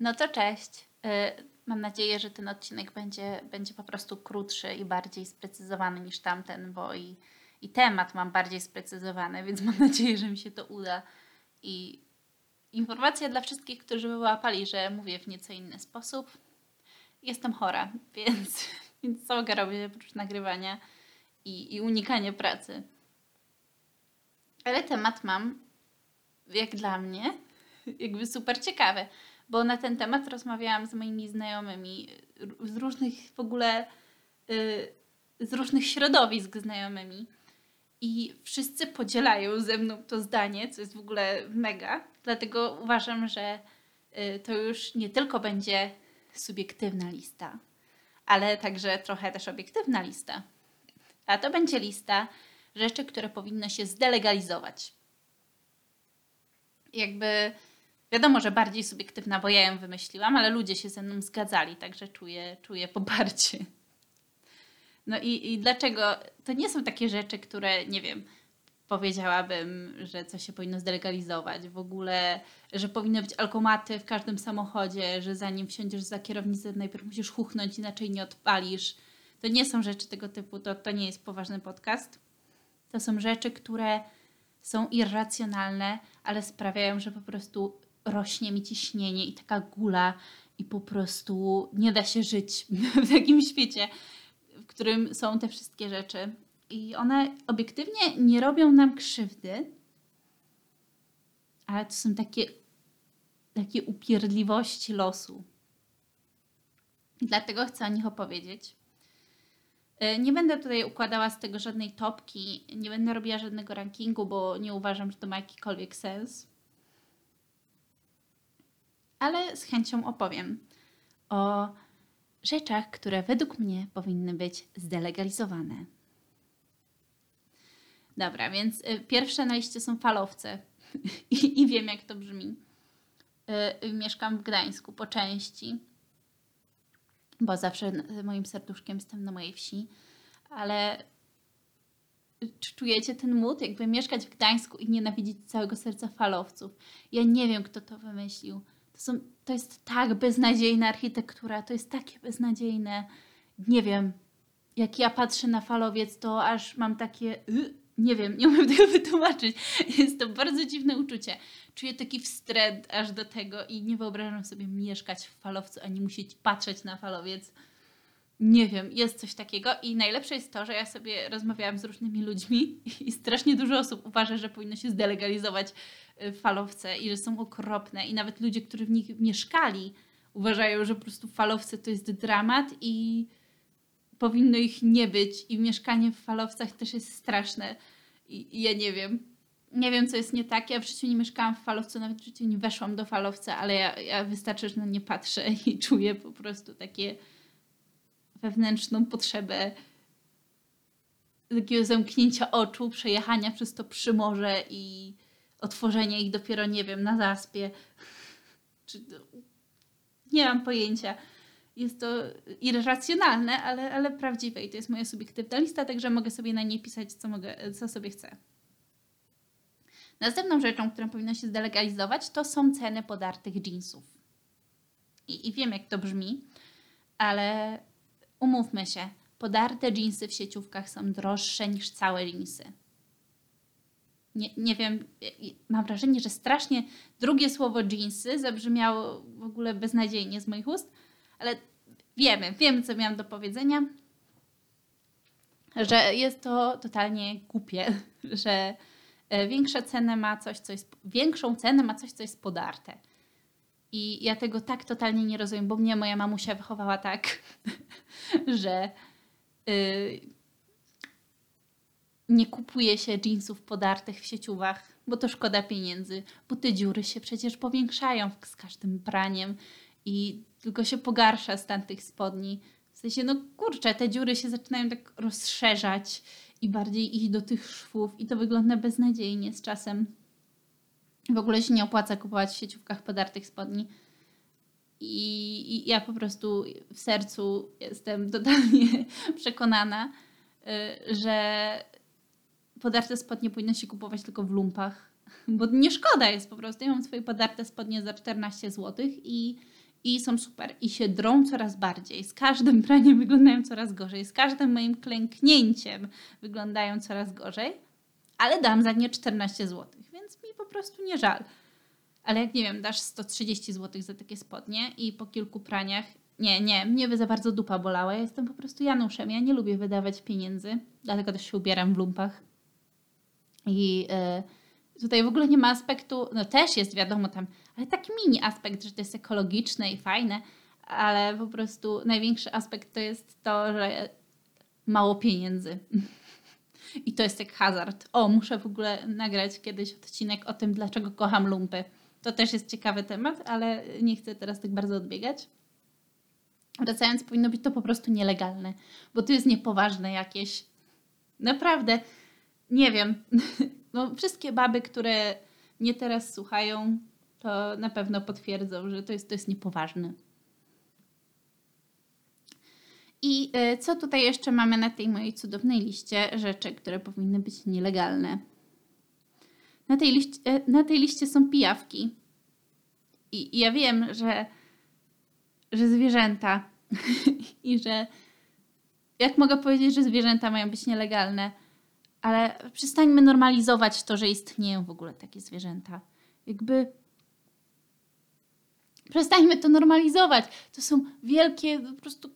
No to cześć. Y, Mam nadzieję, że ten odcinek będzie, będzie po prostu krótszy i bardziej sprecyzowany niż tamten, bo i, i temat mam bardziej sprecyzowany, więc mam nadzieję, że mi się to uda. I informacja dla wszystkich, którzy wyłapali, że mówię w nieco inny sposób. Jestem chora, więc, więc co mogę robić oprócz nagrywania i, i unikania pracy. Ale temat mam, jak dla mnie, jakby super ciekawy bo na ten temat rozmawiałam z moimi znajomymi z różnych w ogóle, y, z różnych środowisk znajomymi. I wszyscy podzielają ze mną to zdanie, co jest w ogóle mega. Dlatego uważam, że y, to już nie tylko będzie subiektywna lista, ale także trochę też obiektywna lista. A to będzie lista rzeczy, które powinno się zdelegalizować. Jakby Wiadomo, że bardziej subiektywna, bo ja ją wymyśliłam, ale ludzie się ze mną zgadzali, także czuję, czuję poparcie. No i, i dlaczego? To nie są takie rzeczy, które, nie wiem, powiedziałabym, że coś się powinno zdelegalizować. W ogóle, że powinny być alkomaty w każdym samochodzie, że zanim wsiądziesz za kierownicę, najpierw musisz chuchnąć, inaczej nie odpalisz. To nie są rzeczy tego typu, to, to nie jest poważny podcast. To są rzeczy, które są irracjonalne, ale sprawiają, że po prostu rośnie mi ciśnienie i taka gula i po prostu nie da się żyć w takim świecie, w którym są te wszystkie rzeczy. I one obiektywnie nie robią nam krzywdy, ale to są takie, takie upierdliwości losu. I dlatego chcę o nich opowiedzieć. E, nie będę tutaj układała z tego żadnej topki, nie będę robiła żadnego rankingu, bo nie uważam, że to ma jakikolwiek sens ale z chęcią opowiem o rzeczach, które według mnie powinny być zdelegalizowane. Dobra, więc y, pierwsze na liście są falowce I, i, wiem, jak to brzmi. Y, mieszkam w Gdańsku po części, bo zawsze moim serduszkiem jestem na mojej wsi, ale czy czujecie ten mód, jakby mieszkać w Gdańsku i nienawidzić całego serca falowców? Ja nie wiem, kto to wymyślił to, są, to jest tak beznadziejna architektura, to jest takie beznadziejne. Nie wiem, jak ja patrzę na falowiec, to aż mam takie. Y, nie wiem, nie umiem tego wytłumaczyć. Jest to bardzo dziwne uczucie. Czuję taki wstręt aż do tego i nie wyobrażam sobie mieszkać w falowcu, ani musieć patrzeć na falowiec. Nie wiem, jest coś takiego i najlepsze jest to, że ja sobie rozmawiałam z różnymi ludźmi i strasznie dużo osób uważa, że powinno się zdelegalizować y, falowce i że są okropne i nawet ludzie, którzy w nich mieszkali uważają, że po prostu falowce to jest dramat i powinno ich nie być i mieszkanie w falowcach też jest straszne i, ja nie wiem. Nie wiem, co jest nie tak. Ja w życiu nie mieszkałam w falowcu, nawet w życiu nie weszłam do falowca, ale ja, ja wystarczy, że na nie patrzę i czuję po prostu takie wewnętrzną potrzebę takiego zamknięcia oczu, przejechania przez to przymorze i otworzenia ich dopiero, nie wiem, na zaspie. Czy, nie mam pojęcia. Jest to irracjonalne, ale, ale prawdziwe i to jest moja subiektywna lista, także mogę sobie na niej pisać, co, mogę, co sobie chcę. Następną rzeczą, którą powinno się zdelegalizować, to są ceny podartych jeansów. I, I wiem, jak to brzmi, ale Umówmy się, podarte dżinsy w sieciówkach są droższe niż całe dżinsy. Nie, nie wiem, mam wrażenie, że strasznie drugie słowo dżinsy zabrzmiało w ogóle beznadziejnie z moich ust, ale wiemy, wiemy, co miałam do powiedzenia, że jest to totalnie głupie, że e, większe ceny ma coś, co jest, większą cenę ma coś, co jest podarte. I ja tego tak totalnie nie rozumiem, bo mnie moja mamusia wychowała tak, że yy, nie kupuje się jeansów podartych w sieciówach, bo to szkoda pieniędzy, bo te dziury się przecież powiększają z każdym praniem i tylko się pogarsza stan tych spodni. W sensie, no kurczę, te dziury się zaczynają tak rozszerzać i bardziej iść do tych szwów i to wygląda beznadziejnie z czasem. W ogóle się nie opłaca kupować w sieciówkach podartych spodni. I, I, ja po prostu w sercu jestem totalnie przekonana, y, że podarte spodnie powinno się kupować tylko w lumpach, bo nie szkoda jest po prostu. Ja mam swoje podarte spodnie za 14 zł i, i są super. I się drą coraz bardziej. Z każdym praniem wyglądają coraz gorzej. Z każdym moim klęknięciem wyglądają coraz gorzej. Ale dam za nie 14 zł, więc mi po prostu nie żal. Ale jak nie wiem, dasz 130 zł za takie spodnie i po kilku praniach. Nie, nie, mnie za bardzo dupa bolała. Ja jestem po prostu Januszem. Ja nie lubię wydawać pieniędzy, dlatego też się ubieram w lumpach. I yy, tutaj w ogóle nie ma aspektu, no też jest wiadomo tam, ale taki mini aspekt, że to jest ekologiczne i fajne, ale po prostu największy aspekt to jest to, że mało pieniędzy. I to jest jak hazard. O, muszę w ogóle nagrać kiedyś odcinek o tym, dlaczego kocham lumpy. To też jest ciekawy temat, ale nie chcę teraz tak bardzo odbiegać. Wracając, powinno być to po prostu nielegalne, bo to jest niepoważne jakieś. Naprawdę, nie wiem. No, wszystkie baby, które mnie teraz słuchają, to na pewno potwierdzą, że to jest, to jest niepoważne. I y, co tutaj jeszcze mamy na tej mojej cudownej liście rzeczy, które powinny być nielegalne? Na tej, liście, y, na tej liście są pijawki. I, I, ja wiem, że, że zwierzęta i że jak mogę powiedzieć, że zwierzęta mają być nielegalne, ale przestańmy normalizować to, że istnieją w ogóle takie zwierzęta. Jakby przestańmy to normalizować. To są wielkie, po prostu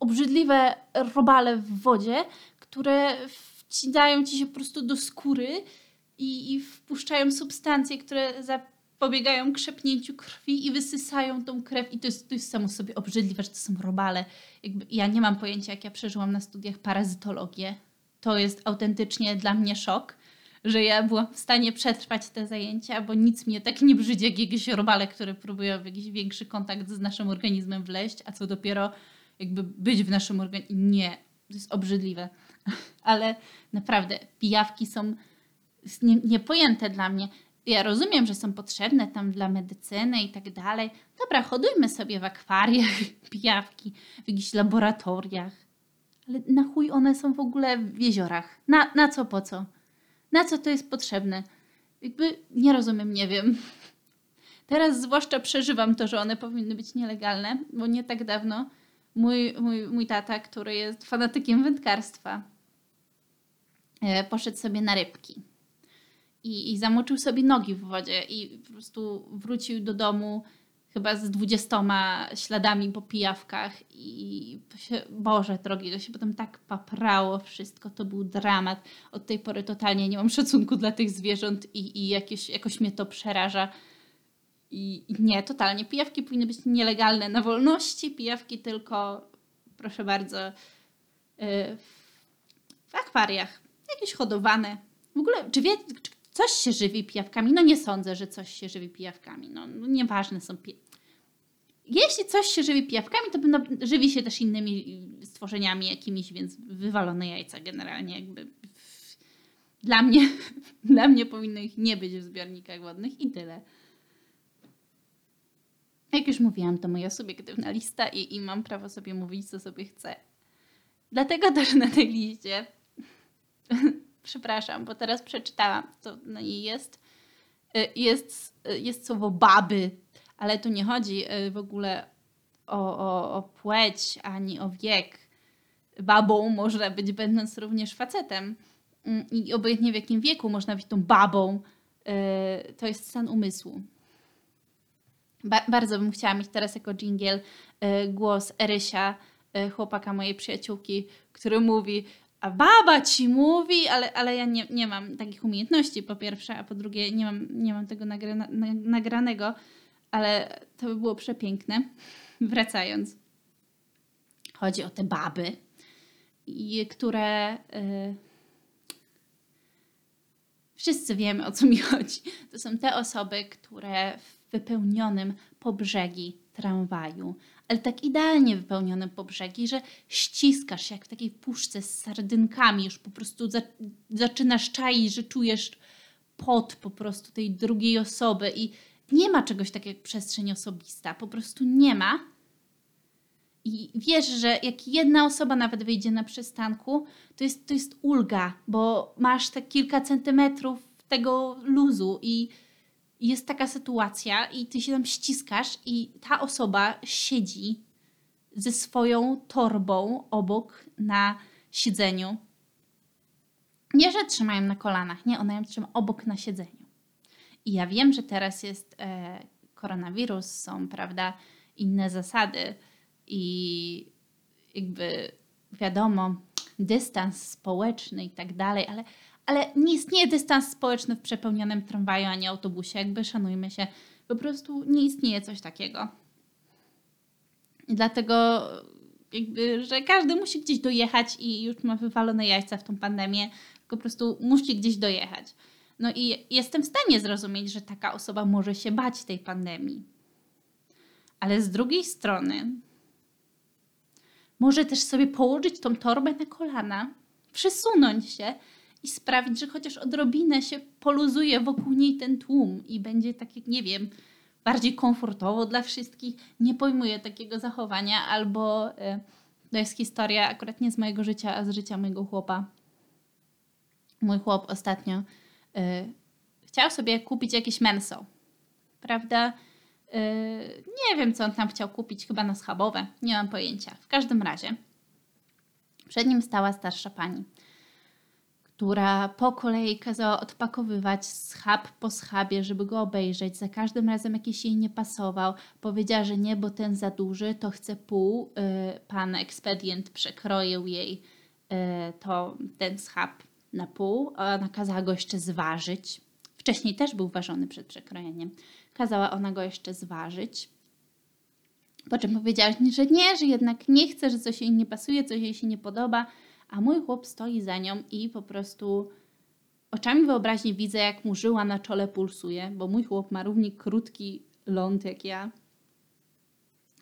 obrzydliwe robale w wodzie, które wcinają ci się po prostu do skóry i, i wpuszczają substancje, które zapobiegają krzepnięciu krwi i wysysają tą krew. I to jest, to jest samo sobie obrzydliwe, że to są robale. Jakby ja nie mam pojęcia, jak ja przeżyłam na studiach parazytologię. To jest autentycznie dla mnie szok, że ja byłam w stanie przetrwać te zajęcia, bo nic mnie tak nie brzydzi jak jakieś robale, które próbują w jakiś większy kontakt z naszym organizmem wleść, a co dopiero jakby być w naszym organizmie. Nie, to jest obrzydliwe. Ale naprawdę, pijawki są nie, niepojęte dla mnie. Ja rozumiem, że są potrzebne tam dla medycyny i tak dalej. Dobra, hodujmy sobie w akwariach pijawki, w jakichś laboratoriach. Ale na chuj one są w ogóle w jeziorach? Na, na co, po co? Na co to jest potrzebne? Jakby nie rozumiem, nie wiem. Teraz zwłaszcza przeżywam to, że one powinny być nielegalne, bo nie tak dawno mój, mój, mój tata, który jest fanatykiem wędkarstwa, e, poszedł sobie na rybki. I, I zamoczył sobie nogi w wodzie i po prostu wrócił do domu chyba z dwudziestoma śladami po pijawkach i się, Boże drogi, to się potem tak paprało wszystko, to był dramat. Od tej pory totalnie nie mam szacunku dla tych zwierząt i, i jakieś, jakoś mnie to przeraża. I, nie, totalnie. Pijawki powinny być nielegalne na wolności, pijawki tylko, proszę bardzo, yy, w akwariach. Jakieś hodowane. W ogóle, czy wie, czy coś się żywi pijawkami? No nie sądzę, że coś się żywi pijawkami. No, no nieważne są. Jeśli coś się żywi pijawkami, to no, żywi się też innymi stworzeniami jakimiś, więc wywalone jajca generalnie jakby. Dla mnie, dla mnie powinno ich nie być w zbiornikach wodnych i tyle. Jak już mówiłam, to moja subiektywna lista i, i mam prawo sobie mówić, co sobie chcę. Dlatego też na tej liście, przepraszam, bo teraz przeczytałam, to na niej jest, y, jest, y, jest słowo baby, ale tu nie chodzi y, w ogóle o, o, o płeć ani o wiek. Babą można być, będąc również facetem. Mm, I obojętnie w jakim wieku można być tą babą, to jest stan umysłu. Ba bardzo bym chciała mieć teraz jako jingle y, głos Erysia, y, chłopaka mojej przyjaciółki, który mówi a baba ci mówi, ale, ale ja nie, nie mam takich umiejętności po pierwsze, a po drugie nie mam, nie mam tego nagra, na, nagranego, ale to by było przepiękne. Wracając. Chodzi o te baby, i, które... Y, wszyscy wiemy o co mi chodzi. To są te osoby, które wypełnionym po brzegi tramwaju, ale tak idealnie wypełnionym po brzegi, że ściskasz się jak w takiej puszce z sardynkami, już po prostu za, zaczynasz czaić, że czujesz pot po prostu tej drugiej osoby i nie ma czegoś takiego jak przestrzeń osobista, po prostu nie ma. I wiesz, że jak jedna osoba nawet wyjdzie na przystanku, to jest, to jest ulga, bo masz te kilka centymetrów tego luzu i jest taka sytuacja i ty się tam ściskasz i ta osoba siedzi ze swoją torbą obok na siedzeniu. Nie, że trzymają na kolanach, nie, ona ją trzyma obok na siedzeniu. I ja wiem, że teraz jest e, koronawirus, są, prawda, inne zasady i jakby wiadomo, dystans społeczny i tak dalej, ale, ale nie istnieje dystans społeczny w przepełnionym tramwaju ani autobusie, jakby szanujmy się, po prostu nie istnieje coś takiego. Dlatego jakby, że każdy musi gdzieś dojechać i już ma wywalone jajca w tą pandemię, po prostu musi gdzieś dojechać. No i jestem w stanie zrozumieć, że taka osoba może się bać tej pandemii. Ale z drugiej strony może też sobie położyć tą torbę na kolana, przesunąć się i sprawić, że chociaż odrobinę się poluzuje wokół niej ten tłum i będzie tak, jak nie wiem, bardziej komfortowo dla wszystkich. Nie pojmuję takiego zachowania, albo y, to jest historia akurat nie z mojego życia, a z życia mojego chłopa. Mój chłop ostatnio y, chciał sobie kupić jakieś menso, prawda? Y, nie wiem, co on tam chciał kupić, chyba na schabowe, nie mam pojęcia. W każdym razie przed nim stała starsza pani która po kolei kazała odpakowywać schab po schabie, żeby go obejrzeć. Za każdym razem jakiś jej nie pasował. Powiedziała, że nie, bo ten za duży, to chce pół. Y, pan ekspedient przekroił jej y, to, ten schab na pół. Ona kazała go jeszcze zważyć. Wcześniej też był ważony przed przekrojeniem. Kazała ona go jeszcze zważyć. Po czym powiedziała, że nie, że jednak nie chce, że coś jej nie pasuje, coś jej się nie podoba a mój chłop stoi za nią i po prostu oczami wyobraźni widzę, jak mu żyła na czole pulsuje, bo mój chłop ma równie krótki ląd jak ja.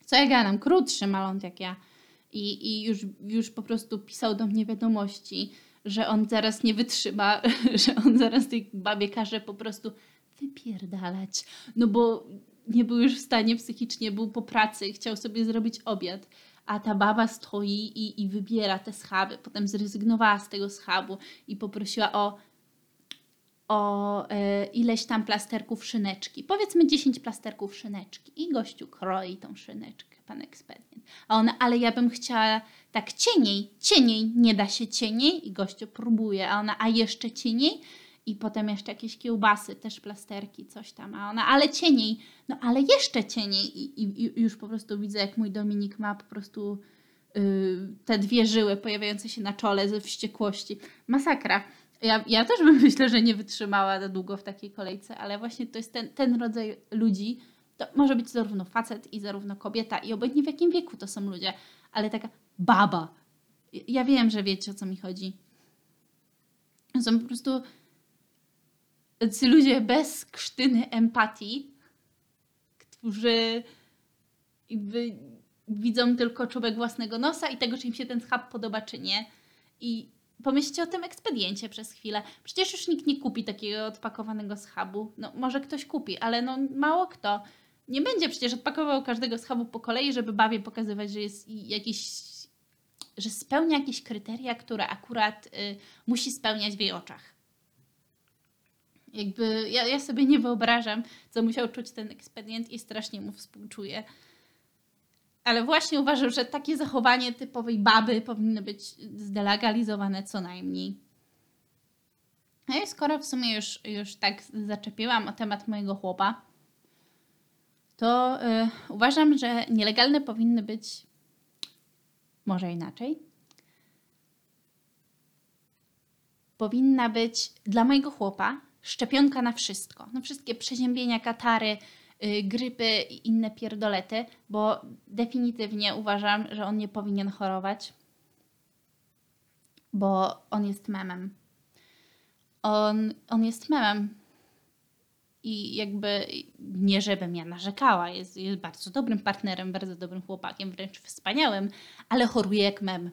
Co ja gadam, krótszy ma ląd jak ja. I, i już, już po prostu pisał do mnie wiadomości, że on zaraz nie wytrzyma, że on zaraz tej babie każe po prostu wypierdalać. No bo nie był już w stanie psychicznie, był po pracy, chciał sobie zrobić obiad a ta baba stoi i, i wybiera te schaby. Potem zrezygnowała z tego schabu i poprosiła o, o e, ileś tam plasterków szyneczki. Powiedzmy 10 plasterków szyneczki. I gościu kroi tą szyneczkę, pan ekspedient. A ona, ale ja bym chciała tak cieniej, cieniej, nie da się cieniej. I gościu próbuje, a ona, a jeszcze cieniej i potem jeszcze jakieś kiełbasy, też plasterki, coś tam, a ona, ale cieniej, no ale jeszcze cieniej i, i, i już po prostu widzę, jak mój Dominik ma po prostu yy, te dwie żyły pojawiające się na czole ze wściekłości. Masakra. Ja, ja też bym myślę, że nie wytrzymała za długo w takiej kolejce, ale właśnie to jest ten, ten rodzaj ludzi, to może być zarówno facet i zarówno kobieta i obojętnie w jakim wieku to są ludzie, ale taka baba. Ja wiem, że wiecie o co mi chodzi. Są po prostu tacy ludzie bez krztyny empatii, którzy jakby widzą tylko czubek własnego nosa i tego, czy im się ten schab podoba, czy nie. I pomyślcie o tym ekspediencie przez chwilę. Przecież już nikt nie kupi takiego odpakowanego schabu. No, może ktoś kupi, ale no mało kto. Nie będzie przecież odpakował każdego schabu po kolei, żeby bawie pokazywać, że jest jakiś, że spełnia jakieś kryteria, które akurat y, musi spełniać w jej oczach. Jakby ja, ja sobie nie wyobrażam, co musiał czuć ten ekspedient i strasznie mu współczuję. Ale właśnie uważam, że takie zachowanie typowej baby powinno być zdelegalizowane co najmniej. No i skoro w sumie już, już tak zaczepiłam o temat mojego chłopa, to yy, uważam, że nielegalne powinny być może inaczej. Powinna być dla mojego chłopa szczepionka na wszystko. Na wszystkie przeziębienia, katary, yy, grypy i inne pierdolety, bo definitywnie uważam, że on nie powinien chorować, bo on jest memem. On, on jest memem. I jakby nie, żebym ja narzekała, jest, jest bardzo dobrym partnerem, bardzo dobrym chłopakiem, wręcz wspaniałym, ale choruje jak mem.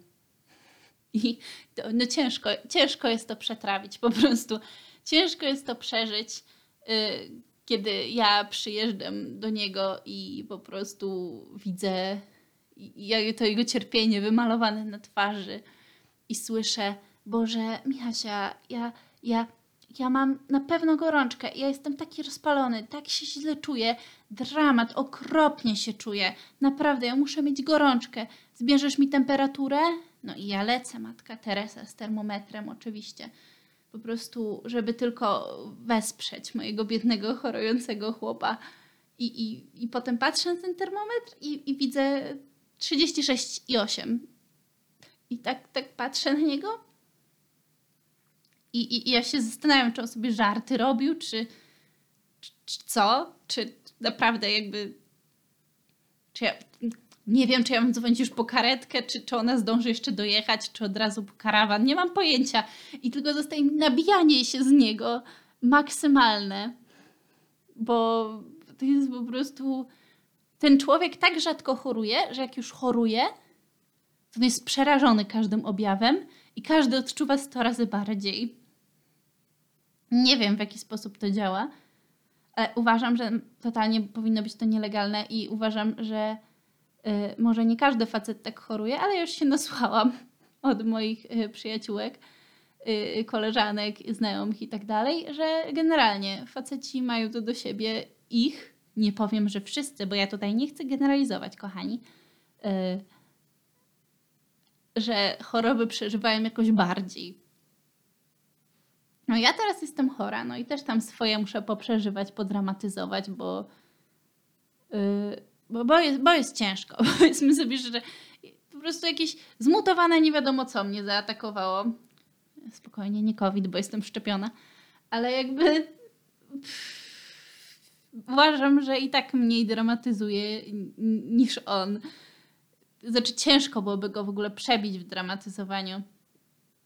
I to, no ciężko, ciężko jest to przetrawić po prostu ciężko jest to przeżyć, y, kiedy ja przyjeżdżam do niego i po prostu widzę to jego cierpienie wymalowane na twarzy i słyszę, Boże, Michasia, ja, ja, ja mam na pewno gorączkę. Ja jestem taki rozpalony, tak się źle czuję. Dramat, okropnie się czuję. Naprawdę, ja muszę mieć gorączkę. Zbierzesz mi temperaturę? No i ja lecę, matka Teresa, z termometrem oczywiście. Po prostu, żeby tylko wesprzeć mojego biednego, chorującego chłopa. I, i, i potem patrzę na ten termometr i, i widzę 36,8. I tak, tak patrzę na niego i, i, I, ja się zastanawiam, czy on sobie żarty robił, czy, czy, czy, co? Czy naprawdę jakby. Czy ja, nie wiem, czy ja mam dzwonić już po karetkę, czy, czy ona zdąży jeszcze dojechać, czy od razu po karawan. Nie mam pojęcia. I tylko zostaje mi nabijanie się z niego maksymalne. Bo to jest po prostu. Ten człowiek tak rzadko choruje, że jak już choruje, to on jest przerażony każdym objawem i każdy odczuwa 100 razy bardziej. Nie wiem, w jaki sposób to działa, ale uważam, że totalnie powinno być to nielegalne i uważam, że może nie każdy facet tak choruje, ale już się nasłuchałam od moich y, przyjaciółek, y, koleżanek, znajomych i tak dalej, że generalnie faceci mają to do siebie ich, nie powiem, że wszyscy, bo ja tutaj nie chcę generalizować, kochani, y, że choroby przeżywają jakoś bardziej. No ja teraz jestem chora, no i też tam swoje muszę poprzeżywać, podramatyzować, bo, bo, bo, jest, bo jest ciężko. Powiedzmy sobie, że po prostu jakieś zmutowane nie wiadomo co mnie zaatakowało. Spokojnie, nie COVID, bo jestem szczepiona. Ale jakby pff, uważam, że i tak mniej dramatyzuje niż on. Znaczy ciężko byłoby go w ogóle przebić w dramatyzowaniu.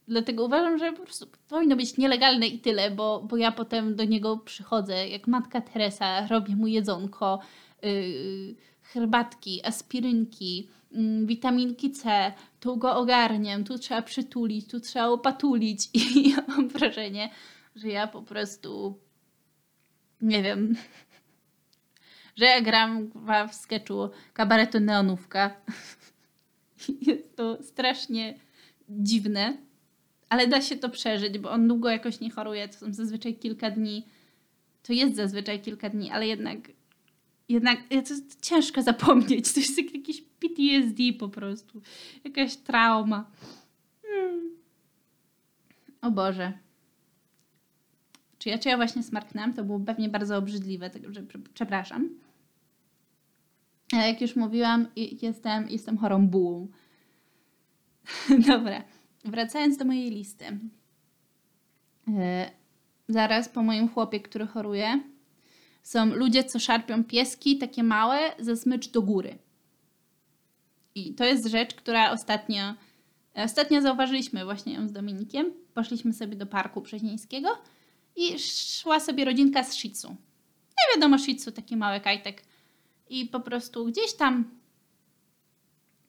Dlatego uważam, że po prostu powinno być nielegalne i tyle, bo, bo ja potem do niego przychodzę jak matka Teresa, robię mu jedzonko, yy, herbatki, aspirynki, yy, witaminki C, tu go ogarniam, tu trzeba przytulić, tu trzeba opatulić i ja mam wrażenie, że ja po prostu nie wiem, że ja gram w sketchu kabaretu Neonówka. Jest to strasznie dziwne ale da się to przeżyć, bo on długo jakoś nie choruje, to są zazwyczaj kilka dni. To jest zazwyczaj kilka dni, ale jednak jednak to jest ciężko zapomnieć. To jest jakiś PTSD po prostu. Jakaś trauma. Hmm. O Boże. Czy ja, czy ja właśnie smarknęłam? To było pewnie bardzo obrzydliwe, przepraszam. Ale jak już mówiłam, jestem, jestem chorą bułą. Dobra. Wracając do mojej listy. E, zaraz po moim chłopie, który choruje, są ludzie, co szarpią pieski, takie małe, ze smycz do góry. I to jest rzecz, która ostatnio, ostatnio zauważyliśmy właśnie ją z Dominikiem. Poszliśmy sobie do parku przeźnieńskiego i szła sobie rodzinka z Shih Tzu. Nie wiadomo, Shih Tzu, taki mały kajtek. I po prostu gdzieś tam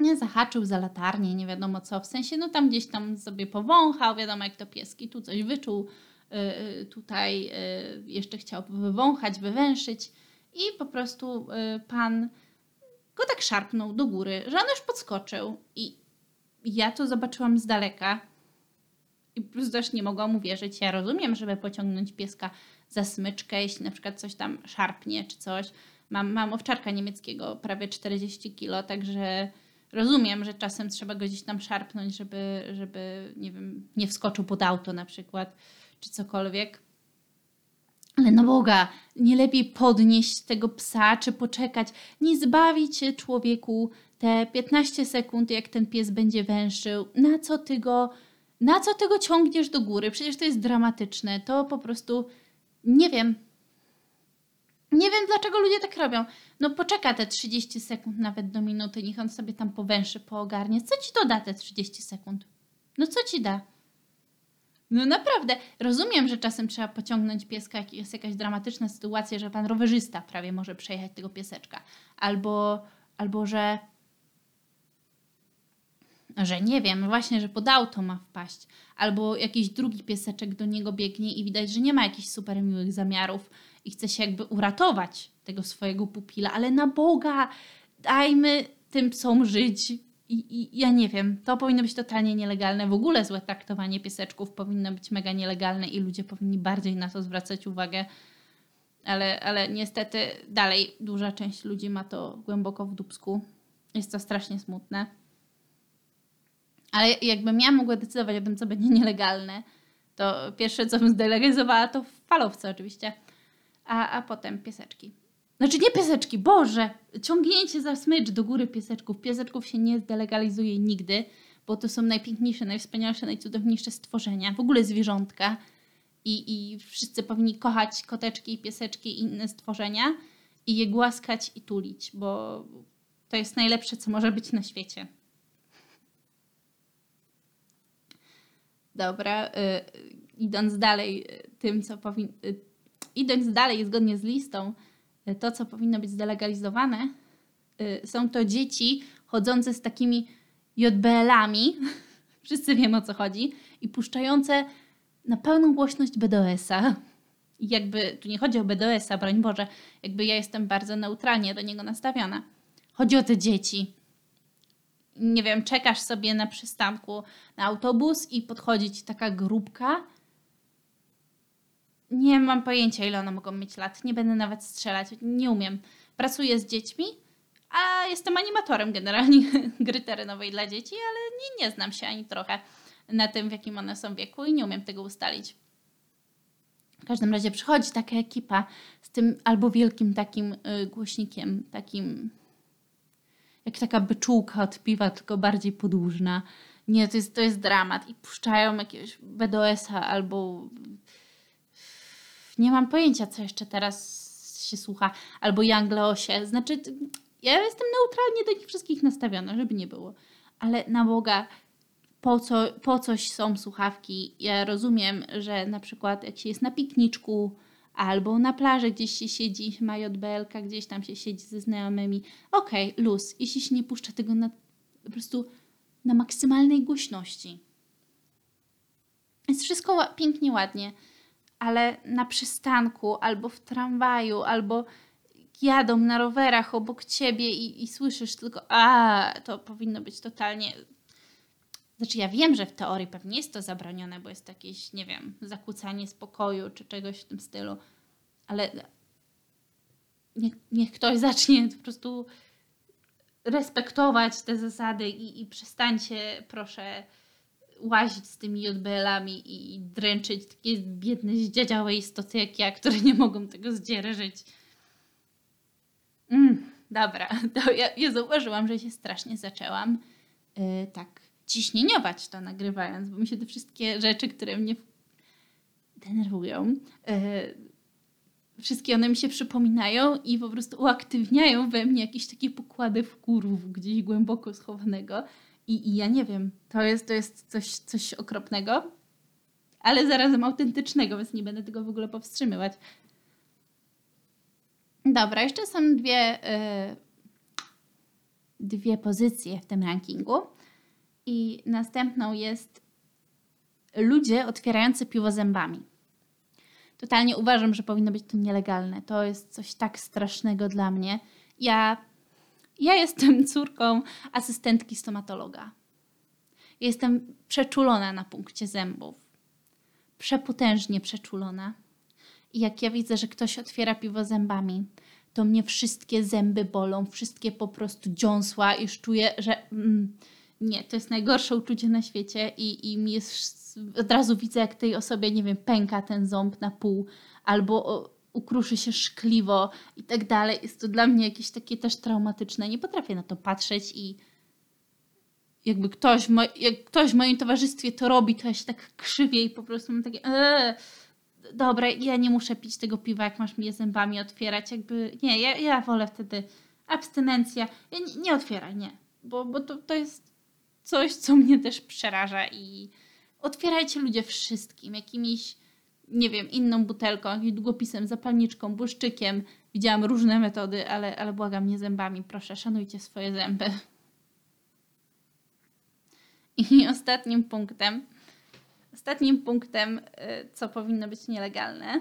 nie zahaczył za latarnię, nie wiadomo co, w sensie no tam gdzieś tam sobie powąchał, wiadomo jak to pieski, tu coś wyczuł, tutaj yy, jeszcze chciał wywąchać, wywęszyć i po prostu pan go tak szarpnął do góry, że on już podskoczył i ja to zobaczyłam z daleka i po prostu też nie mogłam uwierzyć. Ja rozumiem, żeby pociągnąć pieska za smyczkę, jeśli na przykład coś tam szarpnie czy coś. Mam, mam owczarka niemieckiego, prawie 40 kilo, także Rozumiem, że czasem trzeba go gdzieś tam szarpnąć, żeby, żeby nie wiem, nie wskoczył pod auto na przykład, czy cokolwiek. Ale no Boga, nie lepiej podnieść tego psa, czy poczekać, nie zbawić człowieku te 15 sekund, jak ten pies będzie węszył. Na co ty go, na co ty go ciągniesz do góry? Przecież to jest dramatyczne. To po prostu, nie wiem, nie wiem, dlaczego ludzie tak robią. No poczeka te 30 sekund nawet do minuty, niech on sobie tam powęszy, poogarnie. Co ci to da te 30 sekund? No co ci da? No naprawdę, rozumiem, że czasem trzeba pociągnąć pieska, jak jest jakaś dramatyczna sytuacja, że pan rowerzysta prawie może przejechać tego pieseczka. Albo, albo że że nie wiem, właśnie, że pod auto ma wpaść, albo jakiś drugi pieseczek do niego biegnie i widać, że nie ma jakichś super miłych zamiarów i chce się jakby uratować tego swojego pupila, ale na Boga, dajmy tym psom żyć. I, I ja nie wiem, to powinno być totalnie nielegalne. W ogóle złe traktowanie pieseczków powinno być mega nielegalne i ludzie powinni bardziej na to zwracać uwagę. Ale, ale niestety dalej duża część ludzi ma to głęboko w dupsku. Jest to strasznie smutne. Ale jakbym ja mogła decydować o tym, co będzie nielegalne, to pierwsze, co bym zdelegalizowała, to falowce oczywiście, a, a potem pieseczki. Znaczy nie pieseczki, Boże! Ciągnięcie za smycz do góry pieseczków. Pieseczków się nie zdelegalizuje nigdy, bo to są najpiękniejsze, najwspanialsze, najcudowniejsze stworzenia, w ogóle zwierzątka. I, I wszyscy powinni kochać koteczki, pieseczki i inne stworzenia i je głaskać i tulić, bo to jest najlepsze, co może być na świecie. Dobra, y, idąc dalej, y, tym co powinno. Y, idąc dalej, zgodnie z listą, to co powinno być zdelegalizowane, y, są to dzieci chodzące z takimi JBL-ami, wszyscy wiemy o co chodzi, i puszczające na pełną głośność BDS-a. I jakby tu nie chodzi o BDS-a, broń Boże, jakby ja jestem bardzo neutralnie do niego nastawiona. Chodzi o te dzieci nie wiem, czekasz sobie na przystanku na autobus i podchodzi ci taka grupka. Nie mam pojęcia, ile one mogą mieć lat. Nie będę nawet strzelać. Nie umiem. Pracuję z dziećmi, a jestem animatorem generalnie gry terenowej dla dzieci, ale nie, nie znam się ani trochę na tym, w jakim one są wieku i nie umiem tego ustalić. W każdym razie przychodzi taka ekipa z tym albo wielkim takim y, głośnikiem, takim jak taka byczółka od piwa, tylko bardziej podłużna. Nie, to jest, to jest dramat. I puszczają jakiegoś BDS-a albo nie mam pojęcia, co jeszcze teraz się słucha. Albo Young Leosie. Znaczy, ja jestem neutralnie do nich wszystkich nastawiona, żeby nie było. Ale na Boga, po, co, po coś są słuchawki. Ja rozumiem, że na przykład jak się jest na pikniczku, albo na plaży gdzieś się siedzi, ma JBL, gdzieś tam się siedzi ze znajomymi. Okej, okay, luz, jeśli się nie puszcza tego na, po prostu na maksymalnej głośności. Jest wszystko pięknie, ładnie, ale na przystanku, albo w tramwaju, albo jadą na rowerach obok ciebie i, i słyszysz tylko, a to powinno być totalnie znaczy, ja wiem, że w teorii pewnie jest to zabronione, bo jest jakieś, nie wiem, zakłócanie spokoju czy czegoś w tym stylu, ale niech, niech ktoś zacznie po prostu respektować te zasady i, i przestańcie, proszę, łazić z tymi JBL-ami i dręczyć takie biedne zdziadziałe istoty jak ja, które nie mogą tego zdzierżyć. Mm, dobra, to ja, ja zauważyłam, że się strasznie zaczęłam yy, tak ciśnieniować to nagrywając, bo mi się te wszystkie rzeczy, które mnie denerwują, yy, wszystkie one mi się przypominają i po prostu uaktywniają we mnie jakieś takie pokłady wkurów gdzieś głęboko schowanego. I, I ja nie wiem, to jest, to jest coś, coś okropnego, ale zarazem autentycznego, więc nie będę tego w ogóle powstrzymywać. Dobra, jeszcze są dwie, yy, dwie pozycje w tym rankingu. I następną jest ludzie otwierający piwo zębami. Totalnie uważam, że powinno być to nielegalne. To jest coś tak strasznego dla mnie. Ja, ja jestem córką asystentki stomatologa. Jestem przeczulona na punkcie zębów. Przepotężnie przeczulona. I jak ja widzę, że ktoś otwiera piwo zębami, to mnie wszystkie zęby bolą, wszystkie po prostu dziąsła, już czuję, że. Mm, nie, to jest najgorsze uczucie na świecie i, i jest, od razu widzę, jak tej osobie, nie wiem, pęka ten ząb na pół albo ukruszy się szkliwo i tak dalej. Jest to dla mnie jakieś takie też traumatyczne. Nie potrafię na to patrzeć i jakby ktoś, jak ktoś w moim towarzystwie to robi, to ja się tak krzywię i po prostu mam takie eee, dobra, ja nie muszę pić tego piwa, jak masz mnie zębami otwierać. Jakby nie, ja, ja wolę wtedy abstynencja. Ja nie, nie otwieraj, nie. Bo, bo to, to jest coś, co mnie też przeraża i otwierajcie ludzie wszystkim, jakimiś, nie wiem, inną butelką, jakimś długopisem, zapalniczką, błyszczykiem. Widziałam różne metody, ale, ale błagam, nie zębami. Proszę, szanujcie swoje zęby. I ostatnim punktem, ostatnim punktem, y, co powinno być nielegalne,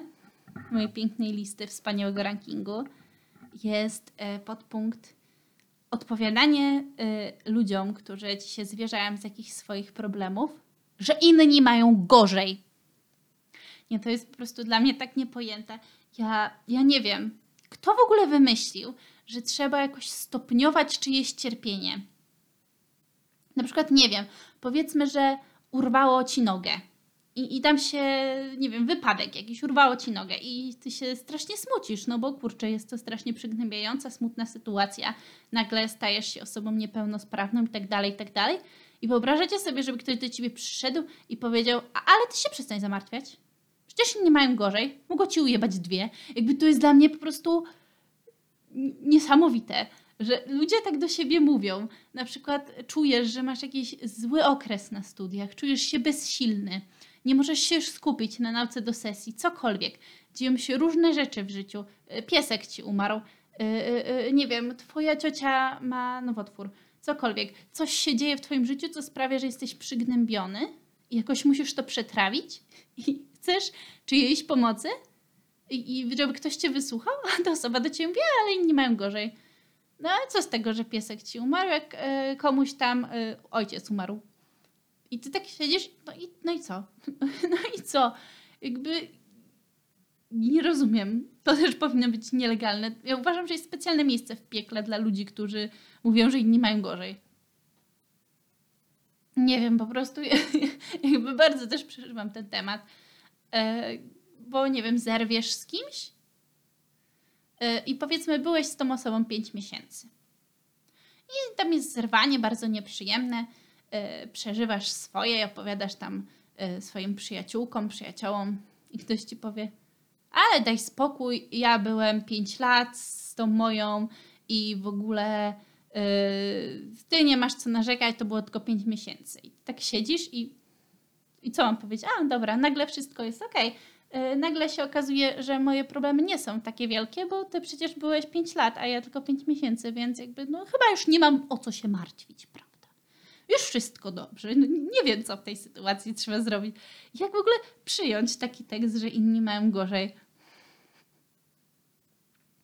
mojej pięknej listy wspaniałego rankingu, jest y, podpunkt odpowiadanie y, ludziom, którzy ci się zwierzają z jakichś swoich problemów, że inni mają gorzej. Nie, to jest po prostu dla mnie tak niepojęte. Ja, ja nie wiem, kto w ogóle wymyślił, że trzeba jakoś stopniować czyjeś cierpienie. Na przykład, nie wiem, powiedzmy, że urwało ci nogę i, I tam się, nie wiem, wypadek jakiś, urwało ci nogę i ty się strasznie smucisz, no bo kurczę, jest to strasznie przygnębiająca, smutna sytuacja. Nagle stajesz się osobą niepełnosprawną i tak dalej, i tak dalej. I wyobrażacie sobie, żeby ktoś do ciebie przyszedł i powiedział, ale ty się przestań zamartwiać. Przecież nie mają gorzej. Mogło ci ujebać dwie. Jakby to jest dla mnie po prostu niesamowite że ludzie tak do siebie mówią. Na przykład czujesz, że masz jakiś zły okres na studiach, czujesz się bezsilny, nie możesz się już skupić na nauce do sesji, cokolwiek. Dzieją się różne rzeczy w życiu. E, piesek ci umarł, e, e, nie wiem, twoja ciocia ma nowotwór, cokolwiek. Coś się dzieje w twoim życiu, co sprawia, że jesteś przygnębiony i jakoś musisz to przetrawić i chcesz czyjejś pomocy i, i żeby ktoś cię wysłuchał, a ta osoba do ciebie mówi, ale inni mają gorzej. No ale co z tego, że piesek ci umarł, jak komuś tam ojciec umarł? I ty tak siedzisz, no i, no i co? No i co? Jakby nie rozumiem. To też powinno być nielegalne. Ja uważam, że jest specjalne miejsce w piekle dla ludzi, którzy mówią, że inni mają gorzej. Nie wiem, po prostu jakby bardzo też przeżywam ten temat. E, bo nie wiem, zerwiesz z kimś e, i powiedzmy, byłeś z tą osobą 5 miesięcy. I tam jest zerwanie bardzo nieprzyjemne y, przeżywasz swoje, opowiadasz tam swoim przyjaciółkom, przyjaciołom i ktoś ci powie, ale daj spokój, ja byłem 5 lat z tą moją i w ogóle ty nie masz co narzekać, to było tylko 5 miesięcy. I tak siedzisz i, i co mam powiedzieć? A, dobra, nagle wszystko jest ok. Yy, nagle się okazuje, że moje problemy nie są takie wielkie, bo ty przecież byłeś 5 lat, a ja tylko 5 miesięcy, więc jakby no chyba już nie mam o co się martwić, prawda? już wszystko dobrze. No, nie wiem, co w tej sytuacji trzeba zrobić. Jak w ogóle przyjąć taki tekst, że inni mają gorzej?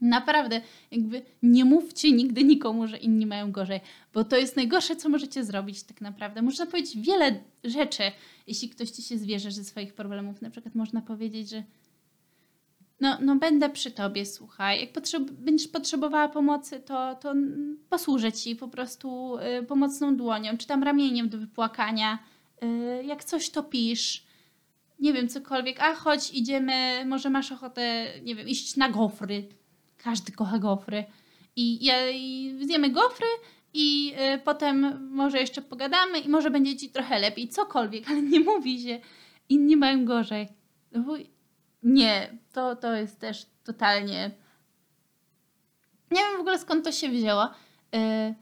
Naprawdę, jakby nie mówcie nigdy nikomu, że inni mają gorzej, bo to jest najgorsze, co możecie zrobić tak naprawdę. Można powiedzieć wiele rzeczy, jeśli ktoś ci się zwierzy ze swoich problemów. Na przykład można powiedzieć, że no, no będę przy tobie, słuchaj. Jak potrzeb będziesz potrzebowała pomocy, to, to posłużę ci po prostu y, pomocną dłonią, czy tam ramieniem do wypłakania. Y, jak coś to pisz, nie wiem, cokolwiek. A chodź, idziemy, może masz ochotę, nie wiem, iść na gofry. Każdy kocha gofry. I, ja, i zjemy gofry i y, potem może jeszcze pogadamy i może będzie ci trochę lepiej, cokolwiek, ale nie mówi się, inni mają gorzej. No nie, to, to jest też totalnie. Nie wiem w ogóle skąd to się wzięło. Yy,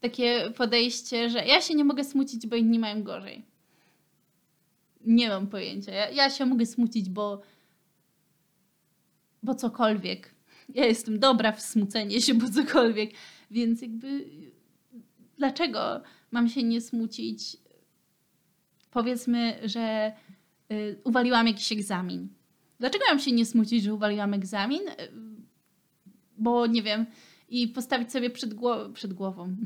takie podejście, że ja się nie mogę smucić, bo inni mają gorzej. Nie mam pojęcia. Ja, ja się mogę smucić, bo. bo cokolwiek. Ja jestem dobra w smucenie się, bo cokolwiek. Więc jakby. Dlaczego mam się nie smucić? Powiedzmy, że yy, uwaliłam jakiś egzamin Dlaczego mam się nie smucić, że uwaliłam egzamin? E, bo nie wiem, i postawić sobie przed, przed głową.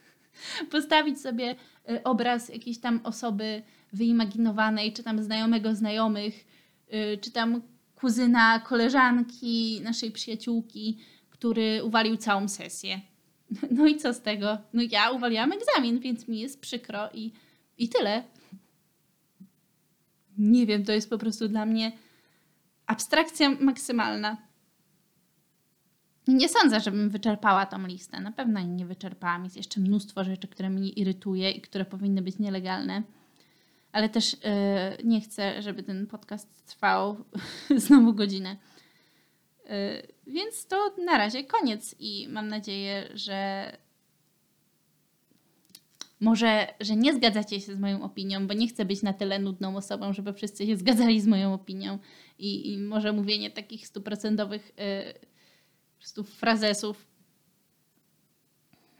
postawić sobie e, obraz jakiejś tam osoby wyimaginowanej, czy tam znajomego znajomych, e, czy tam kuzyna, koleżanki, naszej przyjaciółki, który uwalił całą sesję. No i co z tego? No ja uwaliłam egzamin, więc mi jest przykro i, i tyle. Nie wiem, to jest po prostu dla mnie abstrakcja maksymalna. Nie sądzę, żebym wyczerpała tą listę. Na pewno nie wyczerpałam. Jest jeszcze mnóstwo rzeczy, które mnie irytuje i które powinny być nielegalne. Ale też yy, nie chcę, żeby ten podcast trwał znowu godzinę. Yy, więc to na razie koniec i mam nadzieję, że może, że nie zgadzacie się z moją opinią, bo nie chcę być na tyle nudną osobą, żeby wszyscy się zgadzali z moją opinią i, i może mówienie takich stuprocentowych yy, frazesów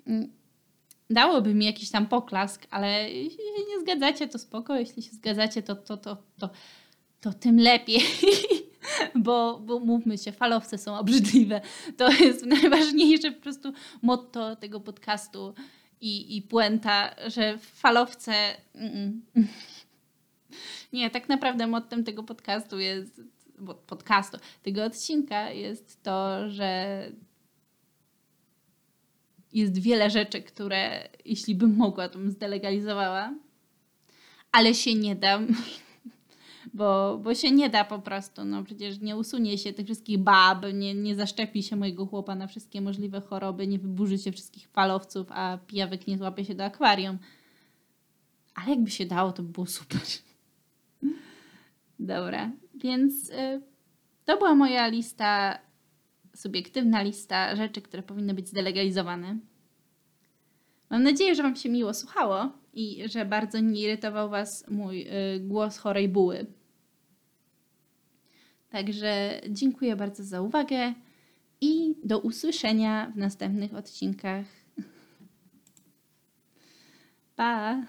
yy, dałoby mi jakiś tam poklask, ale jeśli się nie zgadzacie, to spoko, jeśli się zgadzacie, to, to, to, to, to tym lepiej. bo, bo mówmy się, falowce są obrzydliwe. To jest najważniejsze po prostu motto tego podcastu i, i puenta, że falowce... Nie, tak naprawdę mottem tego podcastu jest, podcastu, tego odcinka jest to, że jest wiele rzeczy, które jeśli bym mogła, to bym zdelegalizowała, ale się nie dam, bo, bo się nie da po prostu. No przecież nie usunie się tych wszystkich bab, nie, nie zaszczepi się mojego chłopa na wszystkie możliwe choroby, nie wyburzy się wszystkich falowców, a pijawek nie złapie się do akwarium. Ale jakby się dało, to by było super. Dobra, więc y, to była moja lista, subiektywna lista rzeczy, które powinny być zdelegalizowane. Mam nadzieję, że Wam się miło słuchało i że bardzo nie irytował Was mój y, głos chorej buły. Także dziękuję bardzo za uwagę i do usłyszenia w następnych odcinkach. Pa!